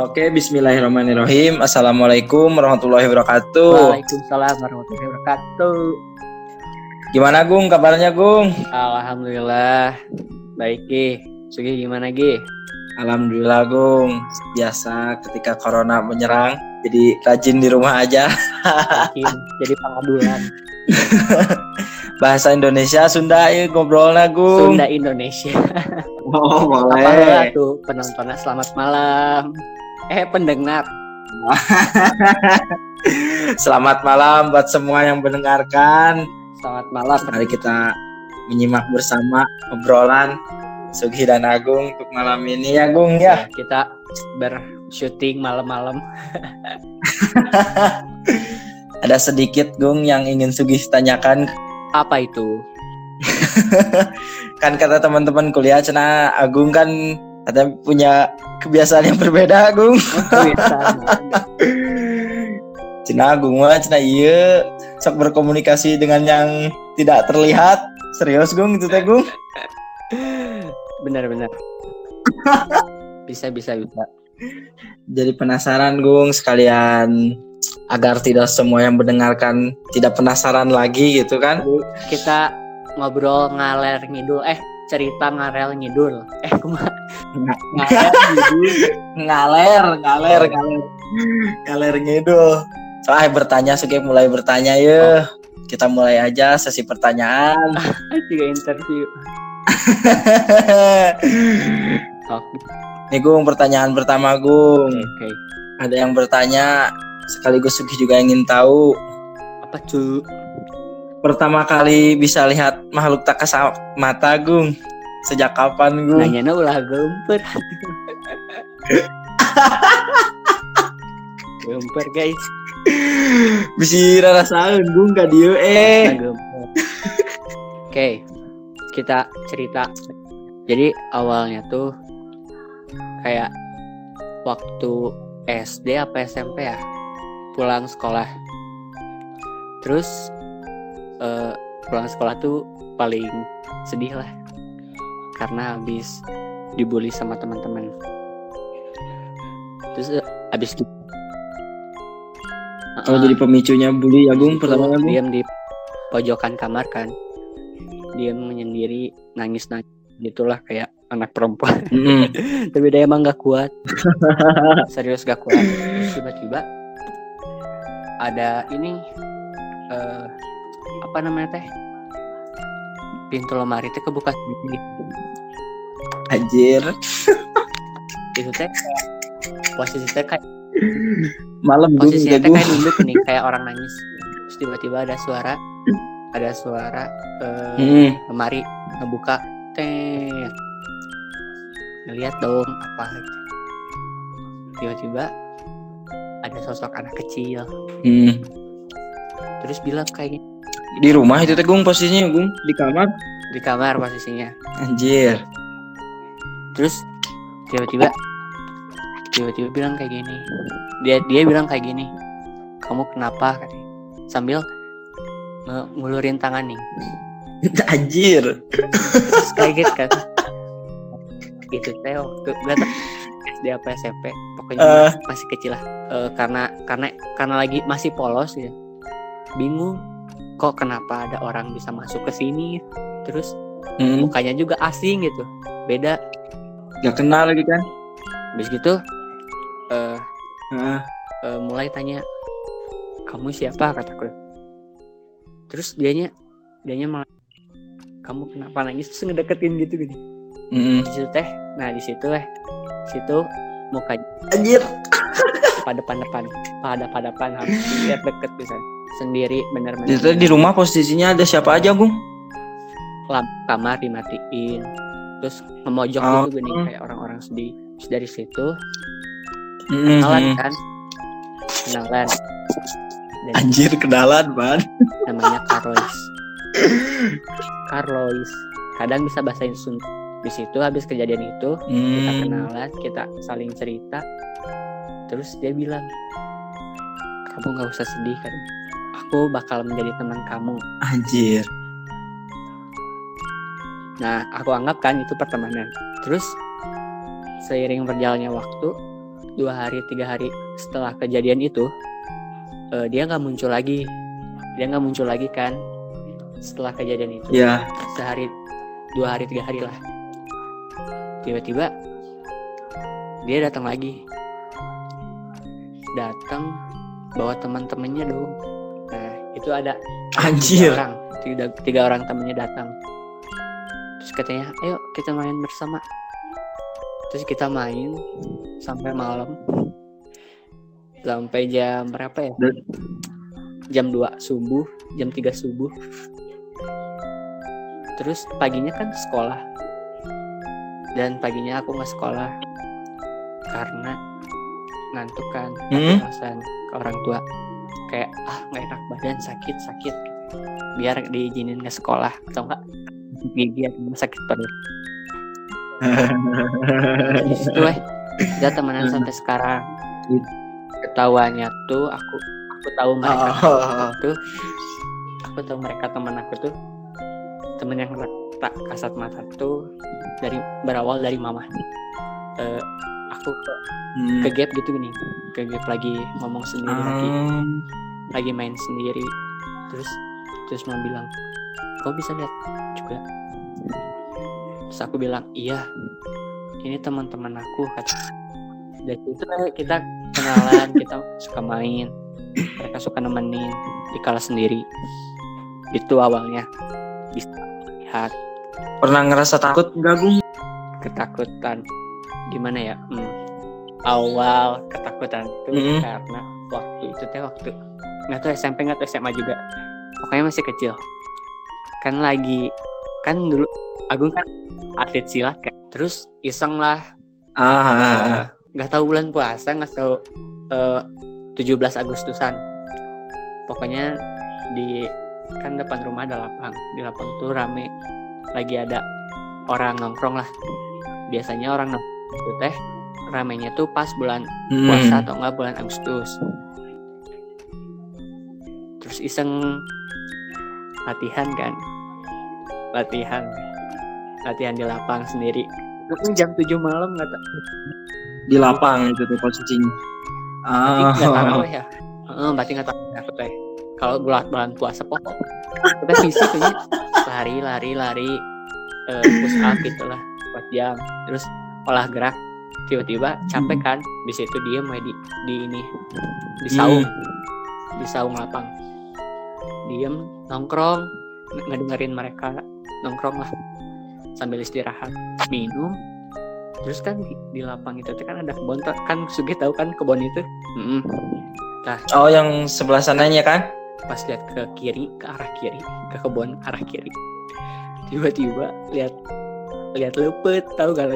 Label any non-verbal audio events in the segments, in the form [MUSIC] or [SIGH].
Oke, bismillahirrahmanirrahim. Assalamualaikum warahmatullahi wabarakatuh. Waalaikumsalam warahmatullahi wabarakatuh. Gimana Gung kabarnya Gung? Alhamdulillah. Baik, Gi. Sugi gimana, Gi? Alhamdulillah Gung. Biasa ketika corona menyerang, jadi rajin di rumah aja. Mungkin jadi pengaduan [LAUGHS] Bahasa Indonesia Sunda ya ngobrolnya Gung. Sunda Indonesia. Oh, Apa tuh penontonnya selamat malam. Eh, pendengar. [LAUGHS] Selamat malam buat semua yang mendengarkan. Selamat malam. Mari kita menyimak bersama obrolan Sugi dan Agung untuk malam ini ya Gung ya. Kita bersyuting malam-malam. [LAUGHS] Ada sedikit Gung yang ingin Sugi tanyakan. Apa itu? [LAUGHS] kan kata teman-teman kuliah cina Agung kan katanya punya kebiasaan yang berbeda. Kebiasaan. [LAUGHS] Cina Agung mah cina iya sok berkomunikasi dengan yang tidak terlihat. Serius Gung itu teh Gung? [LAUGHS] Benar-benar. [LAUGHS] Bisa, bisa, bisa. Jadi penasaran Gung sekalian agar tidak semua yang mendengarkan tidak penasaran lagi gitu kan. Kita ngobrol ngaler ngidul. Eh, cerita ngarel ngidul. Eh, kumaha? Ngaler. Ngaler, ngaler, ngaler. Ngaler ngidul. Soalnya bertanya suka mulai bertanya ya. Kita mulai aja sesi pertanyaan. Tiga interview. [LAUGHS] Oke, Nih Gung pertanyaan pertama Gung. oke. Ada yang bertanya sekaligus Sugi juga ingin tahu Apa cu? Pertama kali bisa lihat makhluk tak kasat mata Gung. Sejak kapan Gung? Nanya ulah gemper. [LAUGHS] gemper guys. Bisa rasain Gung ka dieu eh. Oke, kita cerita. Jadi awalnya tuh kayak waktu SD apa SMP ya pulang sekolah. Terus eh, pulang sekolah tuh paling sedih lah karena habis dibully sama teman-teman. Terus eh, habis itu Oh jadi pemicunya bully ya Gung Habis itu pertama Gung. diam di pojokan kamar kan diam menyendiri nangis nangis gitulah kayak anak perempuan Mm-mm. [LAUGHS] tapi dia emang gak kuat [LAUGHS] serius gak kuat Terus tiba-tiba ada ini eh apa namanya teh? Pintu lemari teh kebuka. Sendiri Anjir. itu teh posisi teh kayak Malam ya teh kayak nunduk nih kayak orang nangis. Terus tiba-tiba ada suara ada suara eh, Mm-mm. lemari ngebuka. Teh ngeliat dong apa gitu tiba-tiba ada sosok anak kecil. Mm. terus bilang kayak Di rumah itu teh Gung posisinya Gung? Di kamar. di kamar posisinya. Anjir. terus tiba-tiba tiba-tiba bilang kayak gini. Dia dia bilang kayak gini kamu kenapa? sambil ngulurin tangan nih. [LAUGHS] Anjir. terus kaget kan. Itu teh waktu gak tau SD apa SMP pokoknya Eh. masih kecil lah. Eh, karena karena karena lagi masih polos ya. Bingung kok kenapa ada orang bisa masuk ke sini terus Mm. mukanya juga asing gitu beda Gak kenal lagi kan? habis gitu eh Heeh. eh, mulai tanya kamu siapa kataku terus dianya dianya malah kamu kenapa nangis terus ngedeketin gitu gini Mm-mm. di situ teh nah di situ eh situ muka Anjir. pada depan depan pada padapan hampir lihat deket bisa sendiri bener-bener Itu di rumah posisinya ada siapa aja Gung? lampu kamar dimatiin terus ngemojok Oh. gitu gini kayak orang-orang sedih terus dari situ Mm-mm. kenalan kan kenalan dan Anjir kenalan ban. namanya Carlois Carlois kadang bisa bahasain Sunda di situ habis kejadian itu kita Hmm. kenalan kita saling cerita terus dia bilang kamu nggak usah sedih kan aku bakal menjadi teman kamu. Anjir. nah aku anggap kan itu pertemanan. Terus seiring berjalannya waktu dua hari tiga hari setelah kejadian itu eh, dia nggak muncul lagi. Dia nggak muncul lagi kan setelah kejadian itu. Ya. sehari dua hari tiga hari lah. Tiba-tiba dia datang lagi. Datang bawa teman-temannya dong itu ada Anjir. tiga orang. Tiga, tiga orang temennya datang. Terus katanya ayo kita main bersama. Terus kita main sampai malam. Sampai jam berapa ya? Jam 2 subuh jam 3 subuh. Terus paginya kan sekolah. Dan paginya aku nggak sekolah karena ngantuk kan Hmm. alasan ke orang tua kayak ah nggak enak badan sakit sakit. Biar diizinin ke sekolah atau enggak gigi atau sakit perut itu. Eh. Kita temenan [LAUGHS] sampai sekarang. Ketahuannya tuh aku aku tahu mereka. Oh. tuh aku tahu mereka teman aku tuh. Temen yang tak kasat mata tuh dari berawal dari mama aku ke- Hmm. ke gap gitu gini. Ke gap lagi ngomong sendiri lagi. Ah. lagi main sendiri. Terus terus mau bilang kau bisa lihat juga? Terus aku bilang iya ini teman-teman aku kata dari situ eh, kita kenalan [LAUGHS] kita suka main. Mereka suka nemenin di kala sendiri. Itu awalnya. Bisa lihat. Pernah ngerasa takut nggak Gung? ketakutan gimana ya hmm, awal ketakutan itu Mm-mm. karena waktu itu teh waktu nggak tahu SMP nggak tahu SMA juga pokoknya masih kecil kan lagi kan dulu Agung kan atlet silat kan terus iseng lah Ah, ah, ah. eh, nggak tahu bulan puasa nggak tahu eh, 17 Agustusan pokoknya di kan depan rumah ada lapang di lapang tuh rame lagi ada orang nongkrong lah biasanya orang nongkrong itu teh ramenya tuh pas bulan Hmm. puasa atau enggak bulan Agustus. Terus iseng latihan kan. Latihan. Latihan di lapang sendiri. Kan jam 7 malam nggak tahu Di lapang itu tuh posisinya. Ah. nggak tahu ya. Heeh, berarti nggak tahu aku teh. Kalau bulan bulan puasa pokok kita sisi kayaknya lari lari lari eh, push up gitulah 4 jam. Terus olah gerak tiba-tiba capek kan? Di situ diem aja di di ini di saung. Di saung lapang. Diem nongkrong nge- ngedengerin mereka nongkrong lah sambil istirahat minum. Terus kan di, di lapang itu kan ada kebun kan Sugi tahu kan kebun itu? Mm-mm. Oh, yang sebelah sananya kan? pas lihat ke kiri ke arah kiri ke kebun arah kiri. Tiba-tiba lihat lihat lepet tahu gak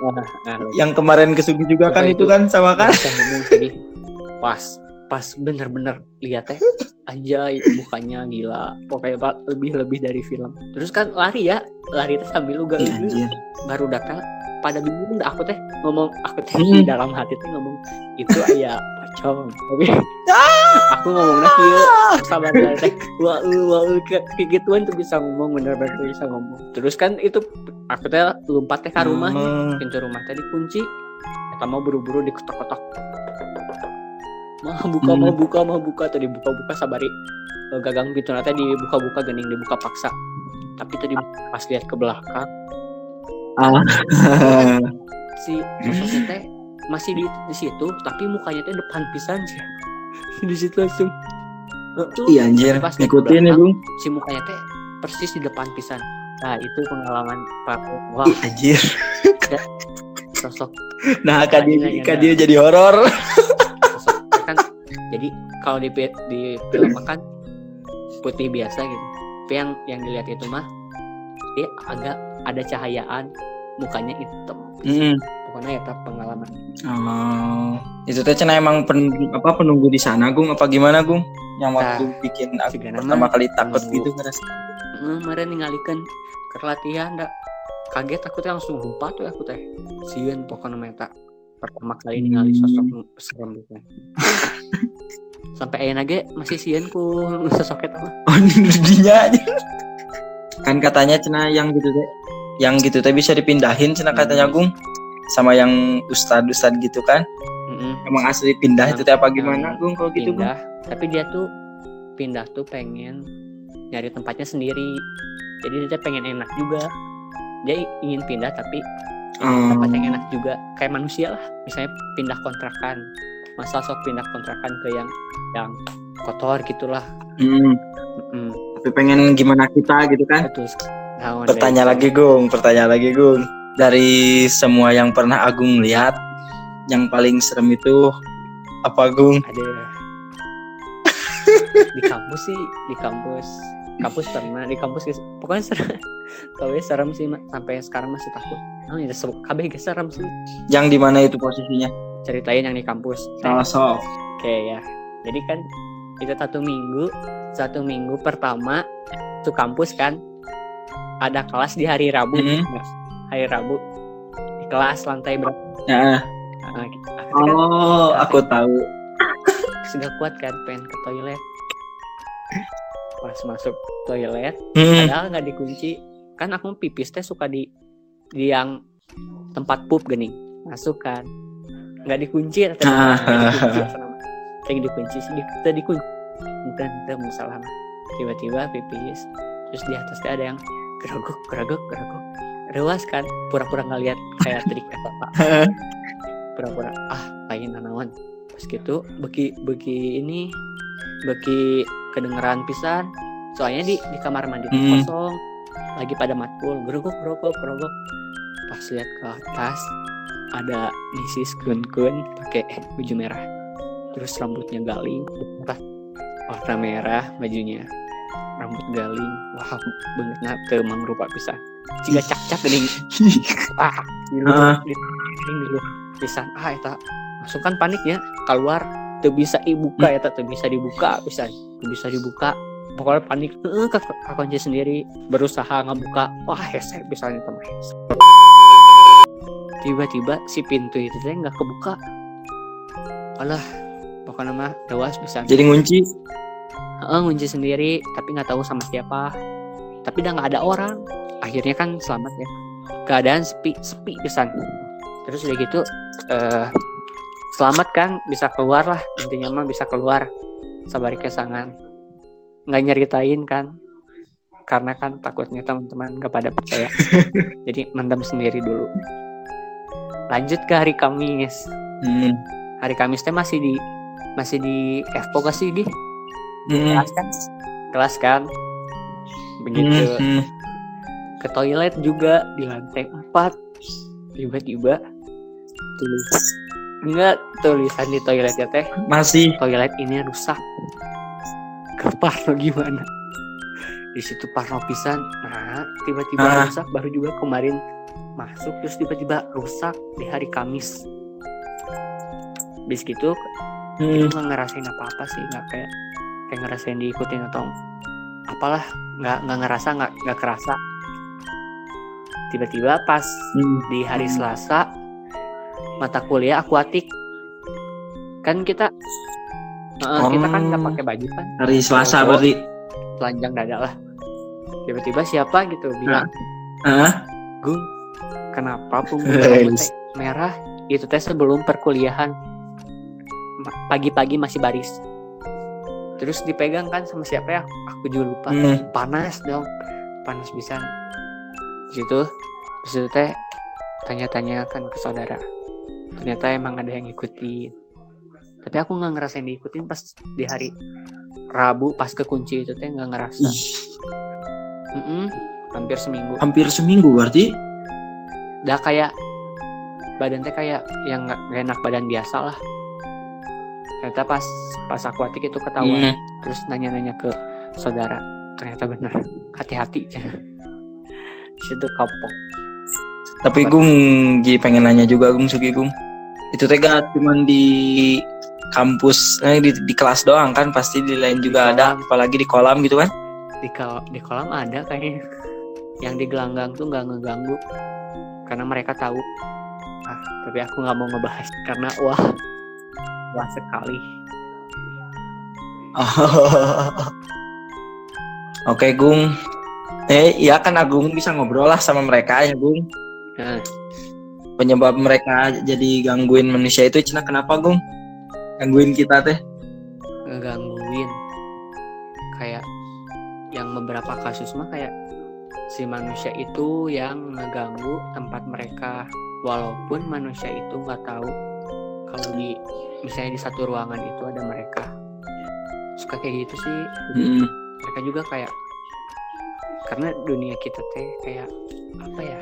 Nah, nah, Yang kemarin ke Sugi juga kan itu itu? kan sama kan? pas pas bener-bener lihat teh aja mukanya gila pokoknya Pak, lebih lebih dari film terus kan lari ya lari teh sambil uga Ih, anjir. baru datang pada bingung aku teh ngomong aku teh di Hmm. dalam hati teh ngomong itu ayah pocong tapi aku ngomongnya kieu sabar lah teh wah eh, wah eh, kayak gituan tuh bisa ngomong bener-bener bisa ngomong. Terus kan itu aku teh lompat teh ke rumah Hmm. pintu rumah tadi kunci kita mau buru-buru diketok-ketok. Mau buka mau buka mau buka tadi buka-buka sabari. Eh, gagang pintu nanti dibuka-buka gening dibuka paksa. Tapi tadi pas lihat ke belakang. Ah. si [LAUGHS] sosoknya teh masih di, di situ tapi mukanya teh depan pisan sih. [LAUGHS] Di situ langsung. Tuh, Iya anjir, pas ngikutin ya, Gung. si mukanya teh persis di depan pisan. Nah itu pengalaman pak wah. Ih, anjir. sosok. Nah, kan dia, dia jadi horor. kan jadi kalau di di film kan putih biasa gitu. Tapi yang yang dilihat itu mah dia agak ada cahayaan mukanya hitam. Hmm. Pokoknya ya pengalaman Oh, itu teh cenah emang pen, apa penunggu di sana, Gung? Apa gimana, Gung? Yang waktu bikin aku pertama mah kali takut penunggu. gitu ngerasa. Kemarin ningalikeun ke latihan kaget aku teh langsung lupa tuh aku teh sieun pokoknya meta pertama kali ningali sosok serem gitu [LAUGHS] sampai ayeuna ge masih sieun ku [LAUGHS] sosok eta mah Oh, dinya aja. Kan katanya cenah yang gitu teh, yang gitu tapi bisa dipindahin cina katanya Hmm. Gung sama yang ustad ustad gitu kan? Mm-mm. emang asli pindah itu teh apa gimana Gung kalau gitu Gung pindah. Tapi dia tuh pindah tuh pengen nyari tempatnya sendiri. Jadi dia pengen enak juga. Dia ingin pindah tapi Hmm. tempat yang enak juga. Kayak manusia lah. Misalnya pindah kontrakan. Masa sok pindah kontrakan ke yang yang kotor gitulah. Hmm, Mm-mm. tapi pengen gimana kita gitu kan? Terus naon Pertanyaan lagi Gung, pertanyaan lagi Gung. Dari semua yang pernah Agung lihat, yang paling serem itu apa Gung? ada. [LAUGHS] Di kampus sih di kampus. Kampus pernah di kampus pokoknya serem kalau [LAUGHS] serem sih sampai sekarang masih takut. Oh ya kabeh serem sih. Yang di mana itu posisinya? ceritain yang di kampus. Salah sok. oke ya. Jadi kan itu satu minggu satu minggu pertama tuh kampus kan ada kelas di hari Rabu. Mhm. Nah, hari Rabu. Di kelas lantai berapa? Ya. Nah, akhirnya kan Oh, aku tahu. sudah kuat kan pengen ke toilet. Pas masuk toilet Hmm. padahal nggak dikunci. Kan aku pipis teh suka di di yang tempat pup gini masuk kan. Nggak dikunci atau Ah. nggak dikunci sih. Teu dikunci. Bukan itu masalah. Mah. tiba-tiba pipis terus di atas teh ada yang gerogok gerogok gerogok rewas kan pura-pura nggak lihat kayak trik apa pak [LAUGHS] pura-pura ah lain nanawan pas gitu beki beki ini beki kedengeran pisan soalnya di di kamar mandi Hmm. kosong lagi pada matkul gerogok gerogok gerogok. Pas lihat ke atas ada misis kun kun pakai baju merah. Terus rambutnya galing warna merah bajunya. Rambut galing wah banget nah temang rupa jika cak cak geuning [LAUGHS] ah luar pisan ah. eta langsung kan panik ya. Keluar. Tuh bisa dibuka ya tuh bisa dibuka pisan teu bisa dibuka. Pokoknya panik. Eh ke kunci sendiri. Berusaha ngebuka. Wah hese misalnya teman tiba-tiba si pintu itu teh nggak kebuka. Alah pokoknya mah dewas bisa. Jadi ngunci. Heeh, ngunci sendiri tapi nggak tahu sama siapa. Tapi udah nggak ada orang akhirnya kan selamat ya. Keadaan sepi sepi pisan terus udah gitu eh selamat kan bisa keluar lah. Intinya mah bisa keluar. Sabar kesangan nggak nyeritain kan. Karena kan takutnya teman-teman gak pada percaya. [LAUGHS] Jadi mendam sendiri dulu. Lanjut ke hari Kamis. Hmm. hari Kamis teh masih di masih di FPO gak sih Gi? Hmm. kelas kan? Kelas kan? Begitu. Hmm. Ke toilet juga di lantai 4 tiba-tiba tulis enggak tulisan di toiletnya teh? Masih. toilet ini rusak. Ke Parno gimana? Di situ Parno pisan. Nah tiba-tiba Ah. rusak baru juga kemarin masuk terus tiba-tiba rusak di hari Kamis. Bis gitu Hmm. nggak ngerasain apa-apa sih nggak kayak kayak ngerasain diikutin atau apalah nggak nggak ngerasa nggak nggak kerasa tiba-tiba pas Hmm. di hari Selasa mata kuliah akuatik kan kita eh, kita kan nggak Oh. pakai baju kan Hari Selasa Oh. berarti. telanjang dada lah tiba-tiba siapa gitu bilang Hah? Gung kenapa punggung [LAUGHS] kamu merah itu teh sebelum perkuliahan pagi-pagi masih baris terus dipegang kan sama siapa ya aku juga lupa Hmm. panas dong panas bisa situ terus itu teh tanya-tanya kan ke saudara. Ternyata emang ada yang ngikutin. Tapi aku nggak ngerasain diikutin pas di hari Rabu pas kekunci itu teh nggak ngerasa. Ih, hampir seminggu. Hampir seminggu berarti. udah kayak badan teh kayak yang nggak enak badan biasa lah. Ternyata pas pas akuatik itu ketahuan. Hmm. terus nanya-nanya ke saudara ternyata benar hati-hati situ kapok. Tapi Gung Ji pengen nanya juga Gung Sugi Gung. Itu teh gak cuman di kampus, eh, di, di kelas doang kan? Pasti di lain juga Di ada, kolam. apalagi di kolam gitu kan? di kal- di kolam ada kayaknya. Yang di gelanggang tuh nggak ngeganggu. Karena mereka tahu. Ah tapi aku nggak mau ngebahas [LAUGHS] karena wah wah sekali. [LAUGHS] Oke Gung, eh iya kan Agung bisa ngobrol lah sama mereka ya Gung Nah, penyebab mereka jadi gangguin manusia itu cina kenapa Gung gangguin kita teh. Ngegangguin. Kayak yang beberapa kasus mah kayak si manusia itu yang ngeganggu tempat mereka. Walaupun manusia itu nggak tahu kalau di misalnya di satu ruangan itu ada mereka. Suka kayak gitu sih. Mm-mm. mereka juga kayak karena dunia kita teh kayak apa ya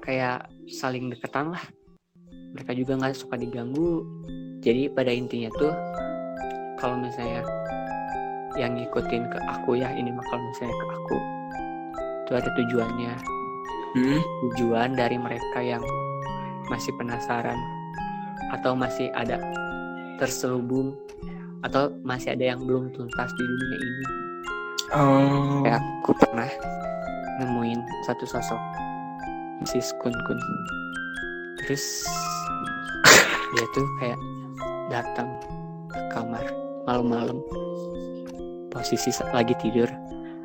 kayak saling deketan lah. Mereka juga nggak suka diganggu. Jadi pada intinya tuh kalau misalnya yang ngikutin ke aku ya ini mah kalau misalnya ke aku itu ada tujuannya. Mm. tujuan dari mereka yang masih penasaran atau masih ada terselubung atau masih ada yang belum tuntas di dunia ini Oh. kayak aku pernah nemuin satu sosok. Mrs. Kun Kun terus dia tuh kayak datang ke kamar malam-malam. Posisi lagi tidur.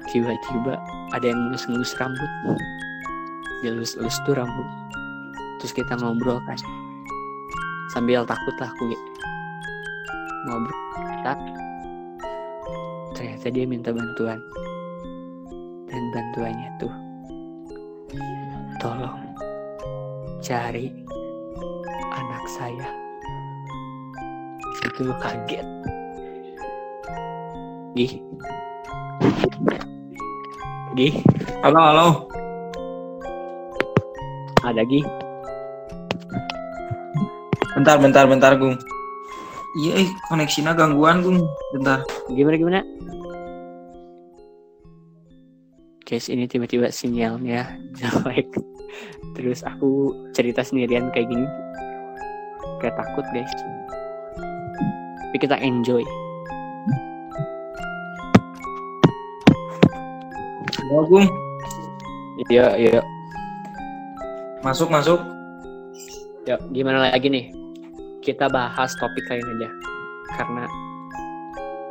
Tiba-tiba ada yang ngelus-ngelus rambut. Dia lus-lus tuh rambut. Terus kita ngobrol kan. Sambil takut lah aku gitu. ngobrol. kita ternyata dia minta bantuan dan bantuannya tuh tolong cari anak saya itu kaget gih gih Halo, halo. ada gih Bentar, bentar, bentar, Gung. Iya, eh, koneksinya gangguan, Gung. Bentar. gimana gimana guys ini tiba-tiba sinyalnya [LAUGHS] jelek terus aku cerita sendirian kayak gini kayak takut guys tapi kita enjoy Gung. iya iya Masuk, masuk. Yuk, gimana lagi nih? Kita bahas topik lain aja. Karena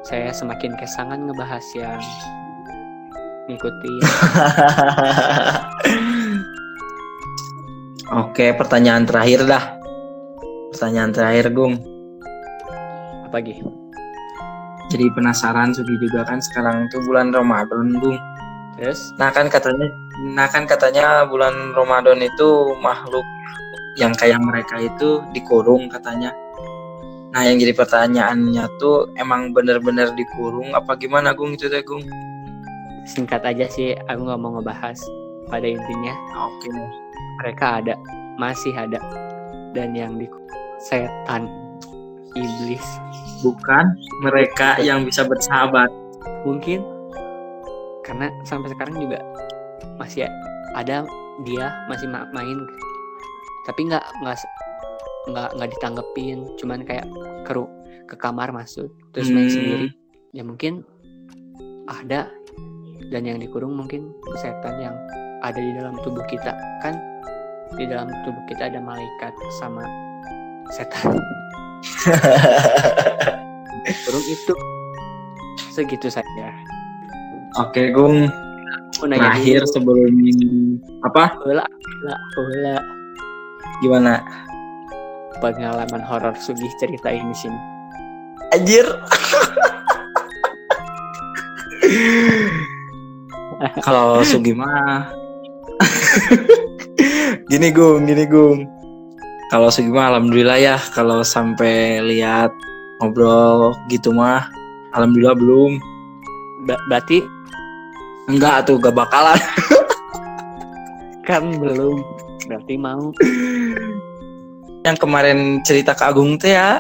saya semakin kesangan ngebahas yang ngikuti [LAUGHS] Oke, pertanyaan terakhir dah. Pertanyaan terakhir, Gung. apa lagi? Jadi penasaran Sugi juga kan sekarang tuh bulan Ramadan, Gung. Terus Nah kan katanya, nah kan katanya bulan Ramadan itu makhluk yang kayak mereka itu dikurung katanya. Nah yang jadi pertanyaannya tuh emang bener-bener dikurung apa gimana Gung itu teh Gung? Singkat aja sih, aku nggak mau ngebahas. Pada intinya Oke. mereka ada, masih ada, dan yang di setan, iblis, Bukan mereka yang bisa bersahabat. mungkin karena sampai sekarang juga masih ada dia masih ma- main tapi nggak nggak nggak nggak ditanggepin cuman kayak keru ke kamar masuk terus main Hmm. sendiri ya mungkin ada dan yang dikurung mungkin setan yang ada di dalam tubuh kita kan di dalam tubuh kita ada malaikat sama setan [LAUGHS] kurung itu segitu saja Oke Gung. Terakhir dulu. sebelum apa? Heula, heula, heula. Gimana? pengalaman horor Sugih ceritain di sini. Anjir. [LAUGHS] [LAUGHS] Kalau Sugi mah [LAUGHS] gini Gung, gini Gung. Kalau Sugi mah alhamdulillah ya kalau sampai lihat ngobrol gitu mah alhamdulillah belum. Ba- berarti Enggak tuh gak bakalan. [LAUGHS] kan belum. Berarti mau. Yang kemarin cerita ke Agung teh ya,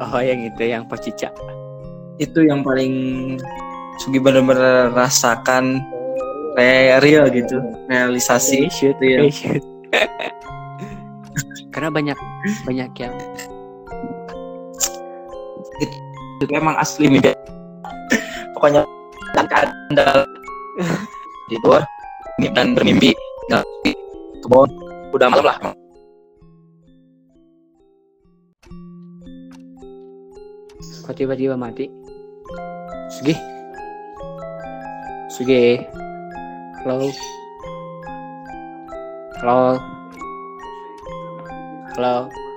Oh yang itu yang pocica. itu yang paling Sugi bener-bener rasakan re- real gitu, realisasi. shoot, iya. shoot. [LAUGHS] Karena banyak banyak yang itu emang asli nih pokoknya dan kandal tidur dan bermimpi di kebun udah malam lah kok tiba-tiba mati. Sugih. Sugih. Halo. Halo. Halo.